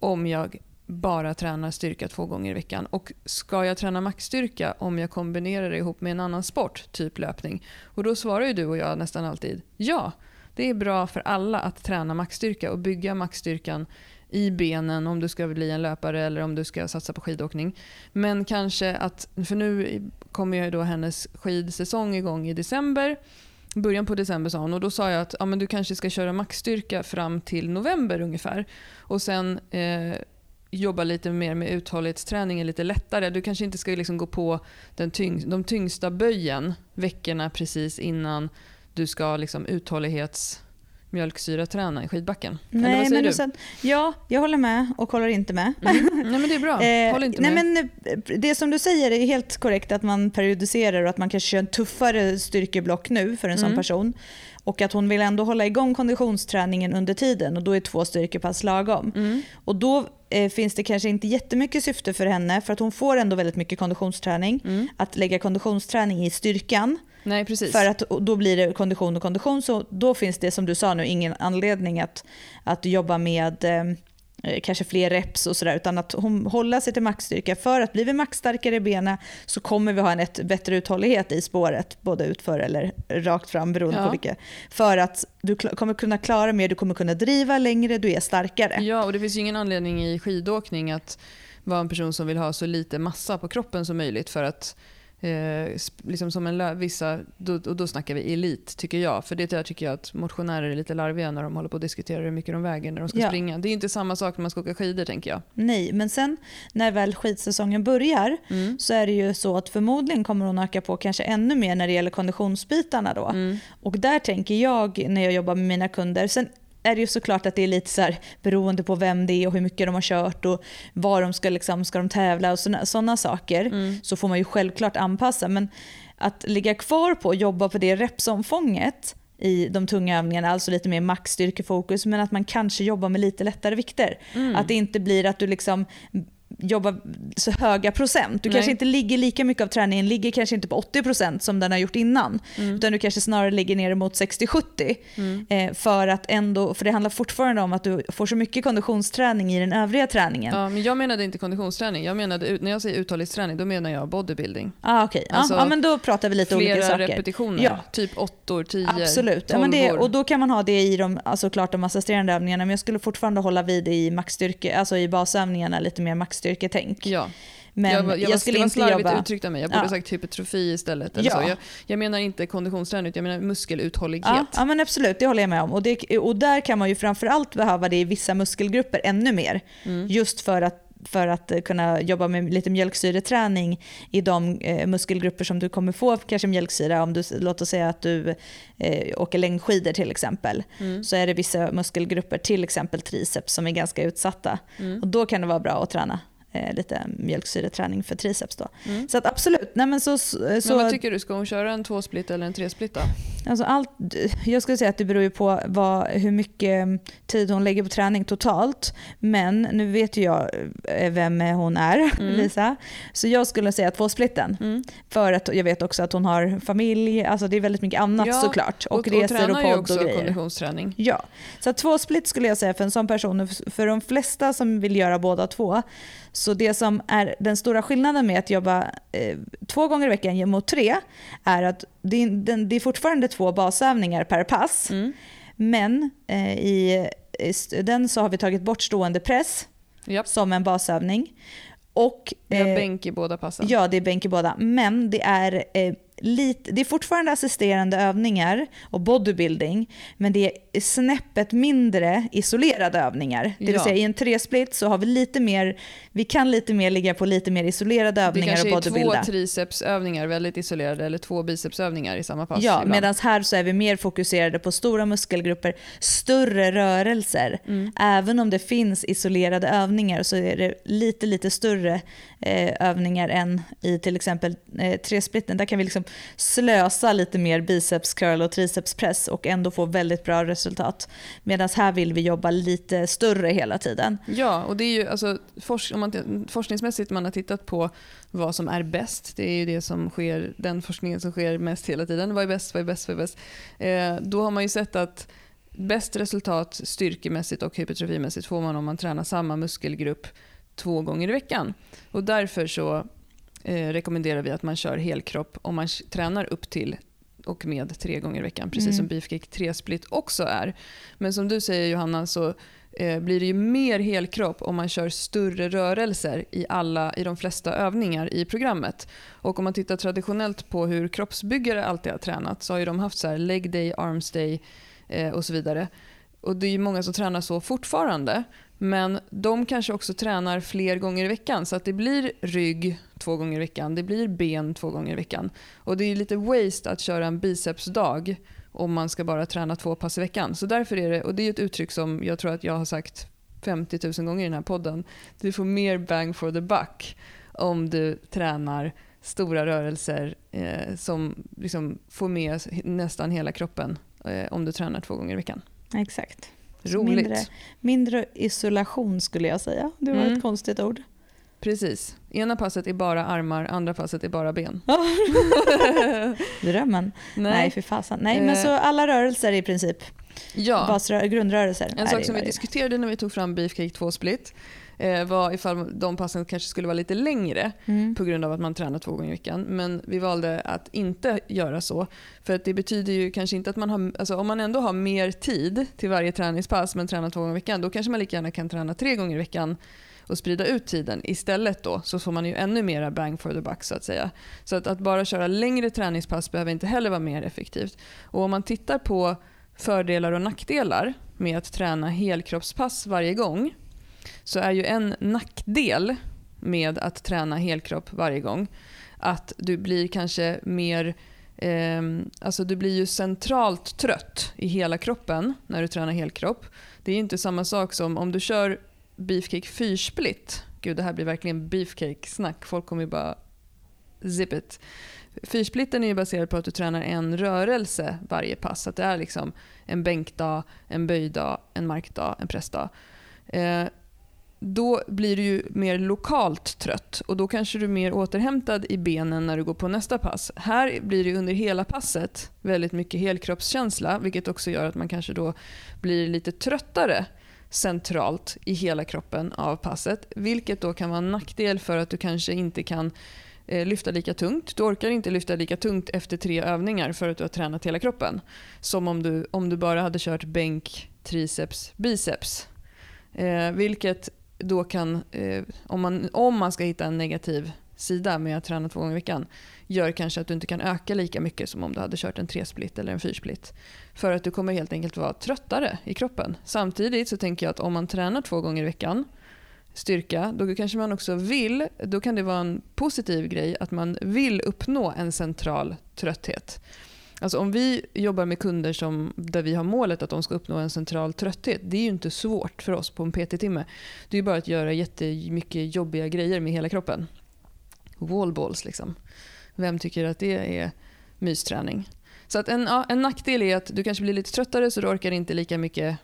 Om jag bara tränar styrka två gånger i veckan. Och ska jag träna maxstyrka om jag kombinerar det ihop med en annan sport, typ löpning? Och då svarar ju du och jag nästan alltid ja. Det är bra för alla att träna maxstyrka och bygga maxstyrkan i benen om du ska bli en löpare eller om du ska satsa på skidåkning. Men kanske att, för nu kommer ju då hennes skidsäsong igång i december början på december sa hon och då sa jag att ja, men du kanske ska köra maxstyrka fram till november ungefär. Och sen eh, jobba lite mer med uthållighetsträningen lite lättare. Du kanske inte ska liksom gå på den tyng de tyngsta böjen veckorna precis innan du ska liksom uthållighets mjölksyraträna i skidbacken? Nej, men du? Sen, ja, jag håller med och håller inte med. Mm. Nej, men det är bra. Eh, Håll inte nej, med. Men eh, det som du säger är helt korrekt att man periodiserar och att man kanske kör en tuffare styrkeblock nu för en mm. sån person. Och att hon vill ändå hålla igång konditionsträningen under tiden och då är två styrkepass lagom. Mm. Och då eh, finns det kanske inte jättemycket syfte för henne för att hon får ändå väldigt mycket konditionsträning. Mm. Att lägga konditionsträning i styrkan Nej, precis. För att då blir det kondition och kondition. Så då finns det som du sa nu ingen anledning att, att jobba med eh, kanske fler reps och sådär. Utan att hålla sig till maxstyrka. För att blir vi maxstarkare i benen så kommer vi ha en ett bättre uthållighet i spåret. Både utför eller rakt fram beroende ja. på vilket. För att du kommer kunna klara mer, du kommer kunna driva längre, du är starkare. Ja, och det finns ju ingen anledning i skidåkning att vara en person som vill ha så lite massa på kroppen som möjligt. För att Eh, liksom som en vissa, då, och då snackar vi elit tycker jag. För det där tycker jag att motionärer är lite larviga när de håller på att diskutera hur mycket de väger när de ska ja. springa. Det är inte samma sak när man ska åka skidor tänker jag. Nej, men sen när väl skidsäsongen börjar mm. så är det ju så att förmodligen kommer hon öka på kanske ännu mer när det gäller konditionsbitarna då. Mm. Och där tänker jag när jag jobbar med mina kunder, sen är det ju såklart att det är lite så här, beroende på vem det är och hur mycket de har kört och var de ska, liksom, ska de tävla och sådana saker. Mm. Så får man ju självklart anpassa. Men att ligga kvar på och jobba på det repsomfånget i de tunga övningarna, alltså lite mer maxstyrkefokus, men att man kanske jobbar med lite lättare vikter. Mm. Att det inte blir att du liksom jobba så höga procent. Du Nej. kanske inte ligger lika mycket av träningen, ligger kanske inte på 80% som den har gjort innan. Mm. Utan du kanske snarare ligger ner mot 60-70. Mm. Eh, för, att ändå, för det handlar fortfarande om att du får så mycket konditionsträning i den övriga träningen. Ja, men jag menade inte konditionsträning. Jag menade, när jag säger uthållighetsträning då menar jag bodybuilding. Ah, okay. Alltså, ja, men då pratar vi lite olika Flera saker. repetitioner. Ja. Typ åttor, tio, Absolut. Ja, men det, och då kan man ha det i de alltså, klart de assisterande övningarna men jag skulle fortfarande hålla vid det i maxstyrke, alltså i basövningarna lite mer maxstyrketänk. Ja. Men jag, jag, jag, var- skulle inte jobba... uttryckt av mig. Jag borde Ja. sagt hypertrofi istället. Eller Ja. så. Jag, jag menar inte konditionsträning, utan jag menar muskeluthållighet. Ja, ja men absolut, det håller jag med om. Och, det, och där kan man ju framförallt behöva det i vissa muskelgrupper ännu mer. Mm. Just för att för att eh, kunna jobba med lite mjölksyreträning i de eh, muskelgrupper som du kommer få kanske mjölksyra om du, låt oss säga att du eh, åker längdskidor till exempel. Mm. Så är det vissa muskelgrupper, till exempel triceps, som är ganska utsatta. Mm. Och då kan det vara bra att träna eh, lite mjölksyreträning för triceps. Då. Mm. Så att absolut, nej men så, så, Men vad tycker du? Ska hon köra en tvåsplit eller en tresplit då? Alltså allt, jag skulle säga att det beror ju på vad, hur mycket tid hon lägger på träning totalt. Men nu vet ju jag eh, vem hon är, Mm. Lisa. Så jag skulle säga tvåsplitten. Mm. För att jag vet också att hon har familj, alltså det är väldigt mycket annat Ja, såklart. Och, och resor och ju podd också och grejer. konditionsträning. Ja, så att två split skulle jag säga för en sån person. För de flesta som vill göra båda två. Så det som är den stora skillnaden med att jobba eh, två gånger i veckan mot tre är att det är, den, det är fortfarande två basövningar per pass. Mm. Men eh, i, i den så har vi tagit bort stående press Japp. som en basövning. Och, Vi har eh, bänk i båda passen. Ja, det är bänk i båda. Men det är, eh, lite, det är fortfarande assisterande övningar och bodybuilding. Men det är snäppet mindre isolerade övningar. Det vill Ja. säga i en tresplit så har vi lite mer, vi kan lite mer ligga på lite mer isolerade det övningar kanske och är två bodybuilda. tricepsövningar väldigt isolerade eller två bicepsövningar i samma pass. Ja, medan här så är vi mer fokuserade på stora muskelgrupper, större rörelser. Mm. Även om det finns isolerade övningar så är det lite, lite större Eh, övningar än i till exempel eh, tresplitten. Där kan vi liksom slösa lite mer biceps curl och tricepspress och ändå få väldigt bra resultat. Medan här vill vi jobba lite större hela tiden. Ja, och det är ju alltså, forsk om man, forskningsmässigt man har tittat på vad som är bäst. Det är ju det som sker, den forskningen som sker mest hela tiden. Vad är bäst, vad är bäst, vad är bäst? Eh, då har man ju sett att bäst resultat styrkemässigt och hypertrofimässigt får man om man tränar samma muskelgrupp två gånger i veckan. Och därför så eh, rekommenderar vi att man kör helkropp om man tränar upp till och med tre gånger i veckan, precis Mm. som Beefcake 3-split också är. Men som du säger Johanna så eh, blir det ju mer helkropp om man kör större rörelser i, alla, i de flesta övningar i programmet. Och om man tittar traditionellt på hur kroppsbyggare alltid har tränat så har ju de haft så här leg day, arms day eh, och så vidare. Och det är ju många som tränar så fortfarande. Men de kanske också tränar fler gånger i veckan så att det blir rygg två gånger i veckan, det blir ben två gånger i veckan. Och det är lite waste att köra en bicepsdag om man ska bara träna två pass i veckan. Så därför är det, och det är ett uttryck som jag tror att jag har sagt 50 000 gånger i den här podden. Du får mer bang for the buck om du tränar stora rörelser eh, som liksom får med nästan hela kroppen eh, om du tränar två gånger i veckan. Exakt. Roligt. Mindre, mindre isolation skulle jag säga. Det var Mm. ett konstigt ord. Precis. Ena passet är bara armar, andra passet är bara ben. Drömmen. Nej, Nej. för fasen. Nej, men Eh. så alla rörelser i princip. Ja. Basrö- grundrörelser. En sak som vi diskuterade när vi tog fram Beefcake 2 Split eh, var ifall de passen kanske skulle vara lite längre Mm. på grund av att man tränar två gånger i veckan. Men vi valde att inte göra så. För att det betyder ju kanske inte att man har, alltså om man ändå har mer tid till varje träningspass men tränar två gånger i veckan, då kanske man lika gärna kan träna tre gånger i veckan och sprida ut tiden istället då så får man ju ännu mera bang for the buck så att säga. Så att, att bara köra längre träningspass behöver inte heller vara mer effektivt. Och om man tittar på fördelar och nackdelar med att träna helkroppspass varje gång så är ju en nackdel med att träna helkropp varje gång att du blir kanske mer eh, alltså du blir ju centralt trött i hela kroppen när du tränar helkropp. Det är inte samma sak som om du kör beefcake fyrsplit. Gud, det här blir verkligen beefcake-snack. Folk kommer ju bara zip it. Fyrsplitten är ju baserad på att du tränar en rörelse varje pass. Så att det är liksom en bänkdag, en böjdag, en markdag, en pressdag. Eh, då blir du ju mer lokalt trött och då kanske du är mer återhämtad i benen när du går på nästa pass. Här blir det under hela passet väldigt mycket helkroppskänsla vilket också gör att man kanske då blir lite tröttare centralt i hela kroppen av passet. Vilket då kan vara en nackdel för att du kanske inte kan eh, lyfta lika tungt. Du orkar inte lyfta lika tungt efter tre övningar för att du har tränat hela kroppen. Som om du, om du bara hade kört bänk, triceps, biceps. Eh, vilket då kan, eh, om, man, om man ska hitta en negativ sida med att träna två gånger i veckan gör kanske att du inte kan öka lika mycket som om du hade kört en tresplit eller en fyrsplit. För att du kommer helt enkelt vara tröttare i kroppen. Samtidigt så tänker jag att om man tränar två gånger i veckan styrka, då kanske man också vill, då kan det vara en positiv grej att man vill uppnå en central trötthet. Alltså om vi jobbar med kunder som, där vi har målet att de ska uppnå en central trötthet, det är ju inte svårt för oss på en PT-timme. Det är bara att göra jättemycket jobbiga grejer med hela kroppen. Wallballs liksom. Vem tycker att det är mysträning? Så att en, ja, en nackdel är att du kanske blir lite tröttare så du orkar inte lika mycket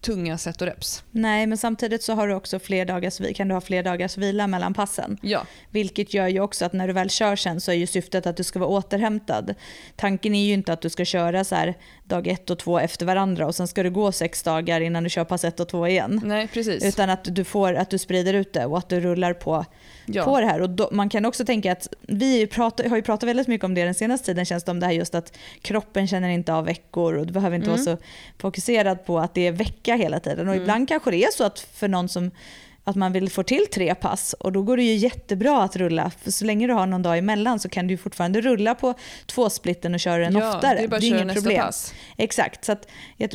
tunga set och reps. Nej, men samtidigt så har du också fler dagars, kan du ha fler dagars vila mellan passen. Ja. Vilket gör ju också att när du väl kör sen så är ju syftet att du ska vara återhämtad. Tanken är ju inte att du ska köra så här dag ett och två efter varandra och sen ska du gå sex dagar innan du kör pass ett och två igen. Nej, precis. Utan att du, får, att du sprider ut det och att du rullar på, Ja. på det här. Och då, man kan också tänka att vi pratar, har ju pratat väldigt mycket om det den senaste tiden känns det om det här just att kroppen känner inte av veckor och du behöver inte Mm. vara så fokuserad på att det är vecka hela tiden. Och Mm. ibland kanske det är så att för någon som att man vill få till tre pass och då går det ju jättebra att rulla. För så länge du har någon dag emellan så kan du fortfarande rulla på tvåsplitten och köra den ja, oftare. Det är bara att är köra inget nästa problem. pass. Exakt, så att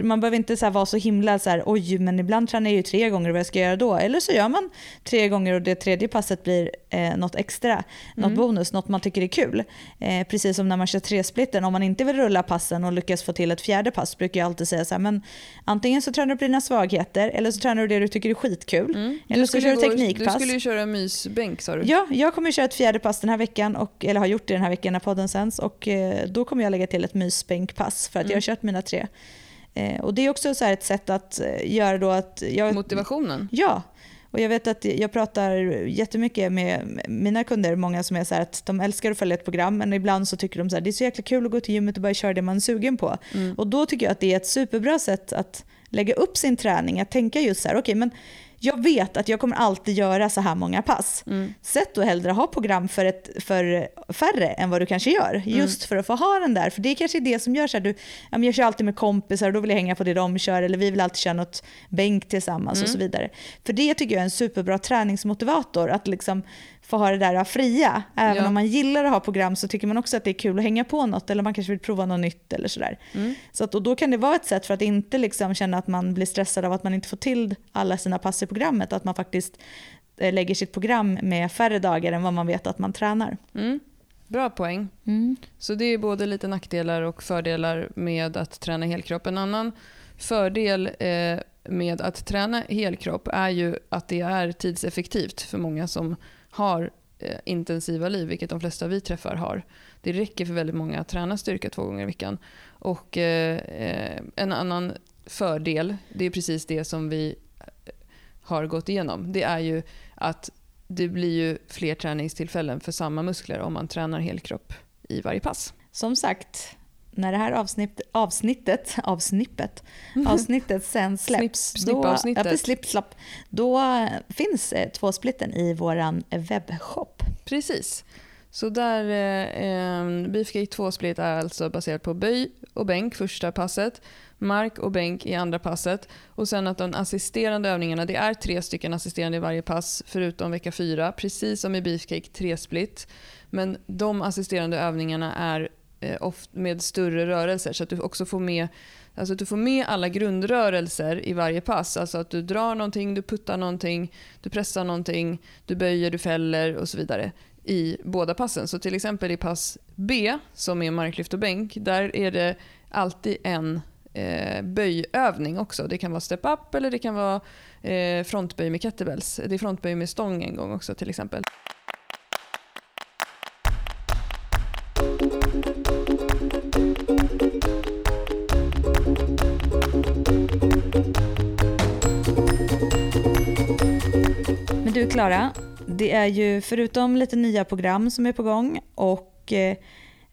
man behöver inte så vara så himla så här, oj men ibland tränar jag ju tre gånger vad jag ska göra då. Eller så gör man tre gånger och det tredje passet blir eh, något extra, något Mm. bonus, något man tycker är splitten. Eh, precis som när man kör tresplitten, om man inte vill rulla passen och lyckas få till ett fjärde pass brukar jag alltid säga så här, men antingen så tränar du på dina svagheter eller så tränar du det du tycker är skitkul. Mm. Eller så kör du teknikpass. Du skulle ju köra mysbänk sa du. Ja, jag kommer köra ett fjärde pass den här veckan, och, eller har gjort det den här veckan när podden sänds. Och eh, då kommer jag lägga till ett mysbänkpass för att jag har kört mina tre. Eh, och det är också så ett sätt att eh, göra då att... Jag, Motivationen. Ja, och jag vet att jag pratar jättemycket med mina kunder, många som är så att de älskar att följa ett program men ibland så tycker de så här, det är så jäkla kul att gå till gymmet och bara köra det man är sugen på. Mm. Och då tycker jag att det är ett superbra sätt att lägga upp sin träning, att tänka just så här, okej men jag vet att jag kommer alltid göra så här många pass. Mm. Sätt då hellre ha program för, ett, för färre än vad du kanske gör. Just för att få ha den där. För det är kanske är det som gör så här, du, jag kör alltid med kompisar och då vill jag hänga på det de kör. Eller vi vill alltid köra något bänk tillsammans och så vidare. För det tycker jag är en superbra träningsmotivator. Att liksom få ha det där fria. Även Ja. om man gillar att ha program så tycker man också att det är kul att hänga på något. Eller man kanske vill prova något nytt eller sådär. Mm. Så att, och då kan det vara ett sätt för att inte liksom känna att man blir stressad av att man inte får till alla sina pass i programmet. Att man faktiskt eh, lägger sitt program med färre dagar än vad man vet att man tränar. Mm. Bra poäng. Så det är både lite nackdelar och fördelar med att träna helkropp. En annan fördel eh, med att träna helkropp är ju att det är tidseffektivt för många som har eh, intensiva liv, vilket de flesta vi träffar har. Det räcker för väldigt många att träna styrka två gånger i veckan. Och eh, eh en annan fördel, det är precis det som vi eh, har gått igenom, det är ju att det blir ju fler träningstillfällen för samma muskler om man tränar helkropp i varje pass. Som sagt, när det här avsnitt, avsnittet, avsnippet, avsnittet sen släpps, Snipp- då, ja, slipp, slapp, då finns eh, tvåsplitten i våran webbshop. Precis. Så där, eh, Beefcake 2 split är alltså baserat på böj och bänk första passet, mark och bänk i andra passet och sen att de assisterande övningarna, det är tre stycken assisterande i varje pass förutom vecka fyra, precis som i Beefcake 3 split. Men de assisterande övningarna är Eh, oft med större rörelser så att du också får med Alltså att du får med alla grundrörelser i varje pass. Alltså att du drar någonting, du puttar någonting, du pressar någonting, du böjer, du fäller och så vidare i båda passen. Så till exempel i pass B, som är marklyft och bänk, där är det alltid en eh, böjövning också. Det kan vara step up eller det kan vara eh, frontböj med kettlebells. Det är frontböj med stång en gång också till exempel. Klara, det är ju förutom lite nya program som är på gång och eh,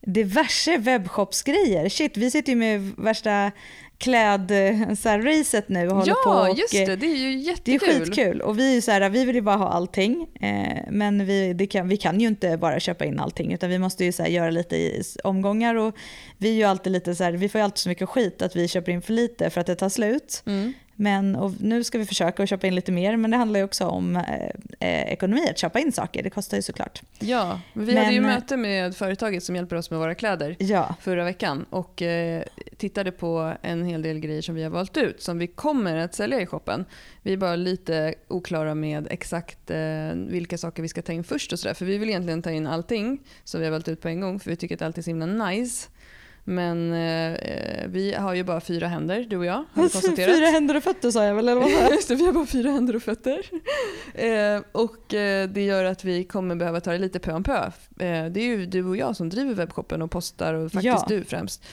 diverse webbshopsgrejer. Shit, vi sitter ju med värsta klädracet nu och håller ja, på. Och, just det. Det är ju det är jättekul. skitkul och vi, är så här, vi vill ju bara ha allting. Eh, men vi, kan, vi kan ju inte bara köpa in allting utan vi måste ju så här, göra lite i omgångar. Och vi, är ju alltid lite så här, vi får ju alltid så mycket skit att vi köper in för lite för att det tar slut. Mm. Men nu ska vi försöka att köpa in lite mer men det handlar ju också om eh, eh, ekonomi, att köpa in saker. Det kostar ju såklart. Ja, vi Men- hade ju möte med företaget som hjälper oss med våra kläder Ja, förra veckan och eh, tittade på en hel del grejer som vi har valt ut som vi kommer att sälja i shoppen. Vi är bara lite oklara med exakt eh, vilka saker vi ska ta in först och sådär. För vi vill egentligen ta in allting som vi har valt ut på en gång för vi tycker att allt är så himla nice. Men eh, eh, vi har ju bara fyra händer, du och jag, fyra händer och fötter sa jag väl eller vad? Just det, vi har bara fyra händer och fötter. Eh, och eh, det gör att vi kommer behöva ta det lite pö om pö. Eh, det är ju du och jag som driver webbshoppen och postar och faktiskt Ja. du främst.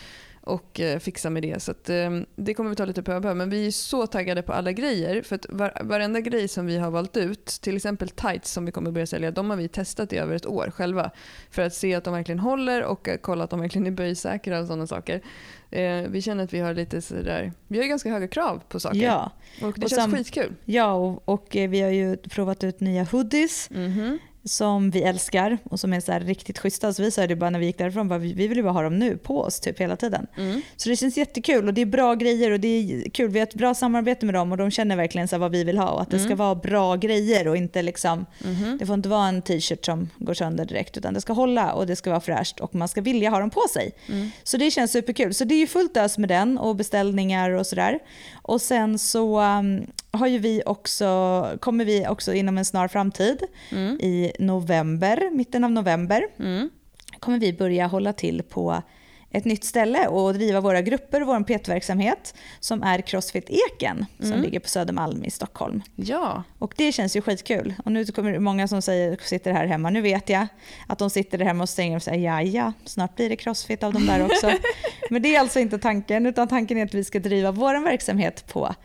Och eh, fixar med det. Så att, eh, det kommer vi ta lite om pö. Men vi är så taggade på alla grejer. För att var, varenda grej som vi har valt ut, till exempel tights som vi kommer börja sälja, de har vi testat i över ett år själva. För att se att de verkligen håller och eh, kolla att de verkligen är böjsäkra och sådana saker. Eh, vi känner att vi har lite sådär, vi har ganska höga krav på saker. Ja, Och det Och känns sam- skitkul. ja och, och vi har ju provat ut nya hoodies Mhm. Som vi älskar och som är så här riktigt schyssta. Så vi sa det bara när vi gick därifrån, bara, vi vi vill ju bara ha dem nu på oss typ hela tiden. Mm. Så det känns jättekul och det är bra grejer och det är kul. Vi har ett bra samarbete med dem och de känner verkligen så vad vi vill ha och att det ska Mm. vara bra grejer och inte liksom, Mhm. det får inte vara en t-shirt som går sönder direkt utan det ska hålla och det ska vara fräscht och man ska vilja ha dem på sig. Mm. Så det känns superkul. Så det är ju fullt ös med den och beställningar och sådär. Och sen så um, har ju vi också, kommer vi också inom en snar framtid Mm. i november, mitten av november, Mm. kommer vi börja hålla till på ett nytt ställe och driva våra grupper och vår PT-verksamhet som är Crossfit Eken som Mm. ligger på Södermalm i Stockholm. Ja, Och det känns ju skitkul. Och nu kommer det många som säger, sitter här hemma, nu vet jag att de sitter där hemma och stänger och säger ja, ja, snart blir det crossfit av dem där också. Men det är alltså inte tanken, utan tanken är att vi ska driva vår verksamhet på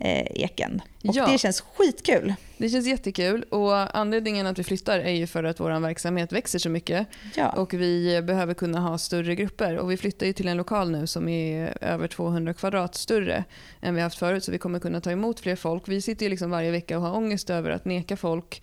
eh, Eken. Och Ja. det känns skitkul. det känns jättekul och anledningen att vi flyttar är ju för att vår verksamhet växer så mycket Ja. och vi behöver kunna ha större grupper och vi flyttar ju till en lokal nu som är över 200 kvadrat större än vi haft förut så vi kommer kunna ta emot fler folk. Vi sitter ju liksom varje vecka och har ångest över att neka folk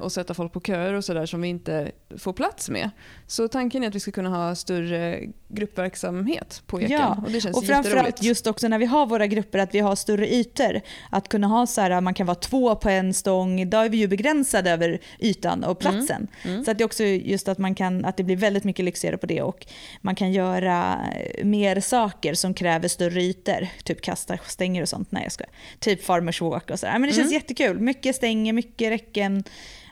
och sätta folk på köer och sådär som vi inte får plats med. Så tanken är att vi ska kunna ha större gruppverksamhet på Eken Ja, och det känns Och framförallt just också när vi har våra grupper att vi har större ytor. Att kunna ha så här, man kan vara två på en stång, då är vi ju begränsade över ytan och platsen. Mm. Så att det är också just att, man kan, att det blir väldigt mycket lyxigare på det och man kan göra eh, mer saker som kräver större ytor. Typ kasta stänger och sånt. Nej jag skojar. Typ farmers walk och sådär. Men det känns Mm. jättekul. Mycket stänger, mycket räcken.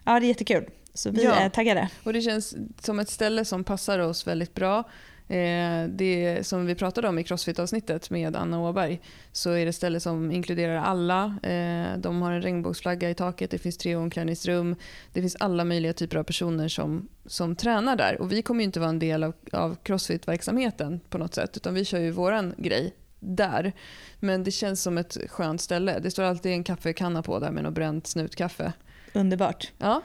Ja det är jättekul. Så vi Ja. är taggade. Och det känns som ett ställe som passar oss väldigt bra. Eh, det som vi pratade om i Crossfit-avsnittet med Anna Åberg så är det ett ställe som inkluderar alla. Eh, de har en regnbågsflagga i taket, det finns tre omklädningsrum. Det finns alla möjliga typer av personer som, som tränar där. Och vi kommer inte vara en del av, av Crossfit-verksamheten på något sätt utan vi kör ju våran grej där. Men det känns som ett skönt ställe. Det står alltid en kaffekanna på där med något bränt snutkaffe. Underbart. Ja,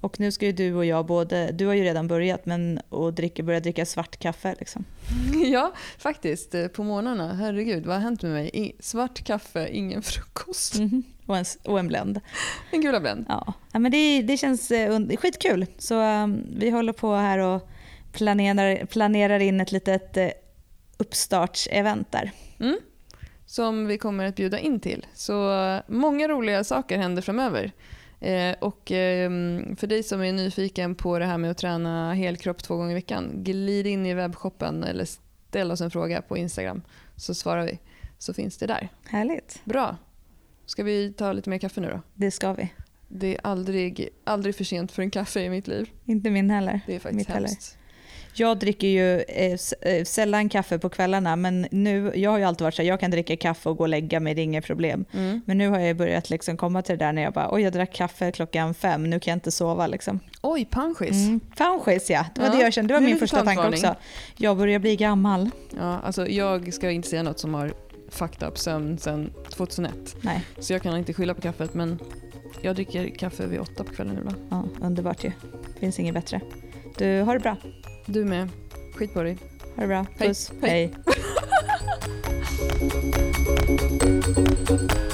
Och nu ska ju du och jag både, du har ju redan börjat men och dricka, börja dricka svart kaffe liksom. Ja, faktiskt. Eh, På morgnarna. Herregud, vad har hänt med mig? I, svart kaffe, ingen frukost. Mhm. Och, en, och en blend. En gula Blend. Ja, ja men det, det känns eh, skitkul. Så um, vi håller på här och planerar, planerar in ett litet eh, uppstartsevent där. Mm. Som vi kommer att bjuda in till. Så många roliga saker händer framöver. Eh, och ehm, för dig som är nyfiken på det här med att träna helkropp två gånger i veckan, glid in i webbshoppen eller ställ oss en fråga på Instagram så svarar vi. Så finns det där. Härligt. Bra. Ska vi ta lite mer kaffe nu då? Det ska vi. Det är aldrig, aldrig för sent för en kaffe i mitt liv. Inte min heller. Det är faktiskt Mitt heller. Jag dricker ju eh, eh, sällan kaffe på kvällarna men nu, jag har ju alltid varit så här, jag kan dricka kaffe och gå och lägga mig, det är inget problem. Mm. Men nu har jag börjat liksom komma till det där när jag bara, oj jag drack kaffe klockan fem, nu kan jag inte sova liksom. Oj, panschis. Mm. Fanskis ja, det var Ja, det jag kände, det var min första tanke också. Jag börjar bli gammal. Ja, alltså jag ska inte säga något som har fucked up sömn sedan 2001. Nej. Så jag kan inte skylla på kaffet men Jag dricker kaffe vid åtta på kvällen ibland. Ja, underbart ju. Finns inget bättre. Du, har det bra. Du med. Skit på dig. Ha det bra. Puss. Hej. Hej.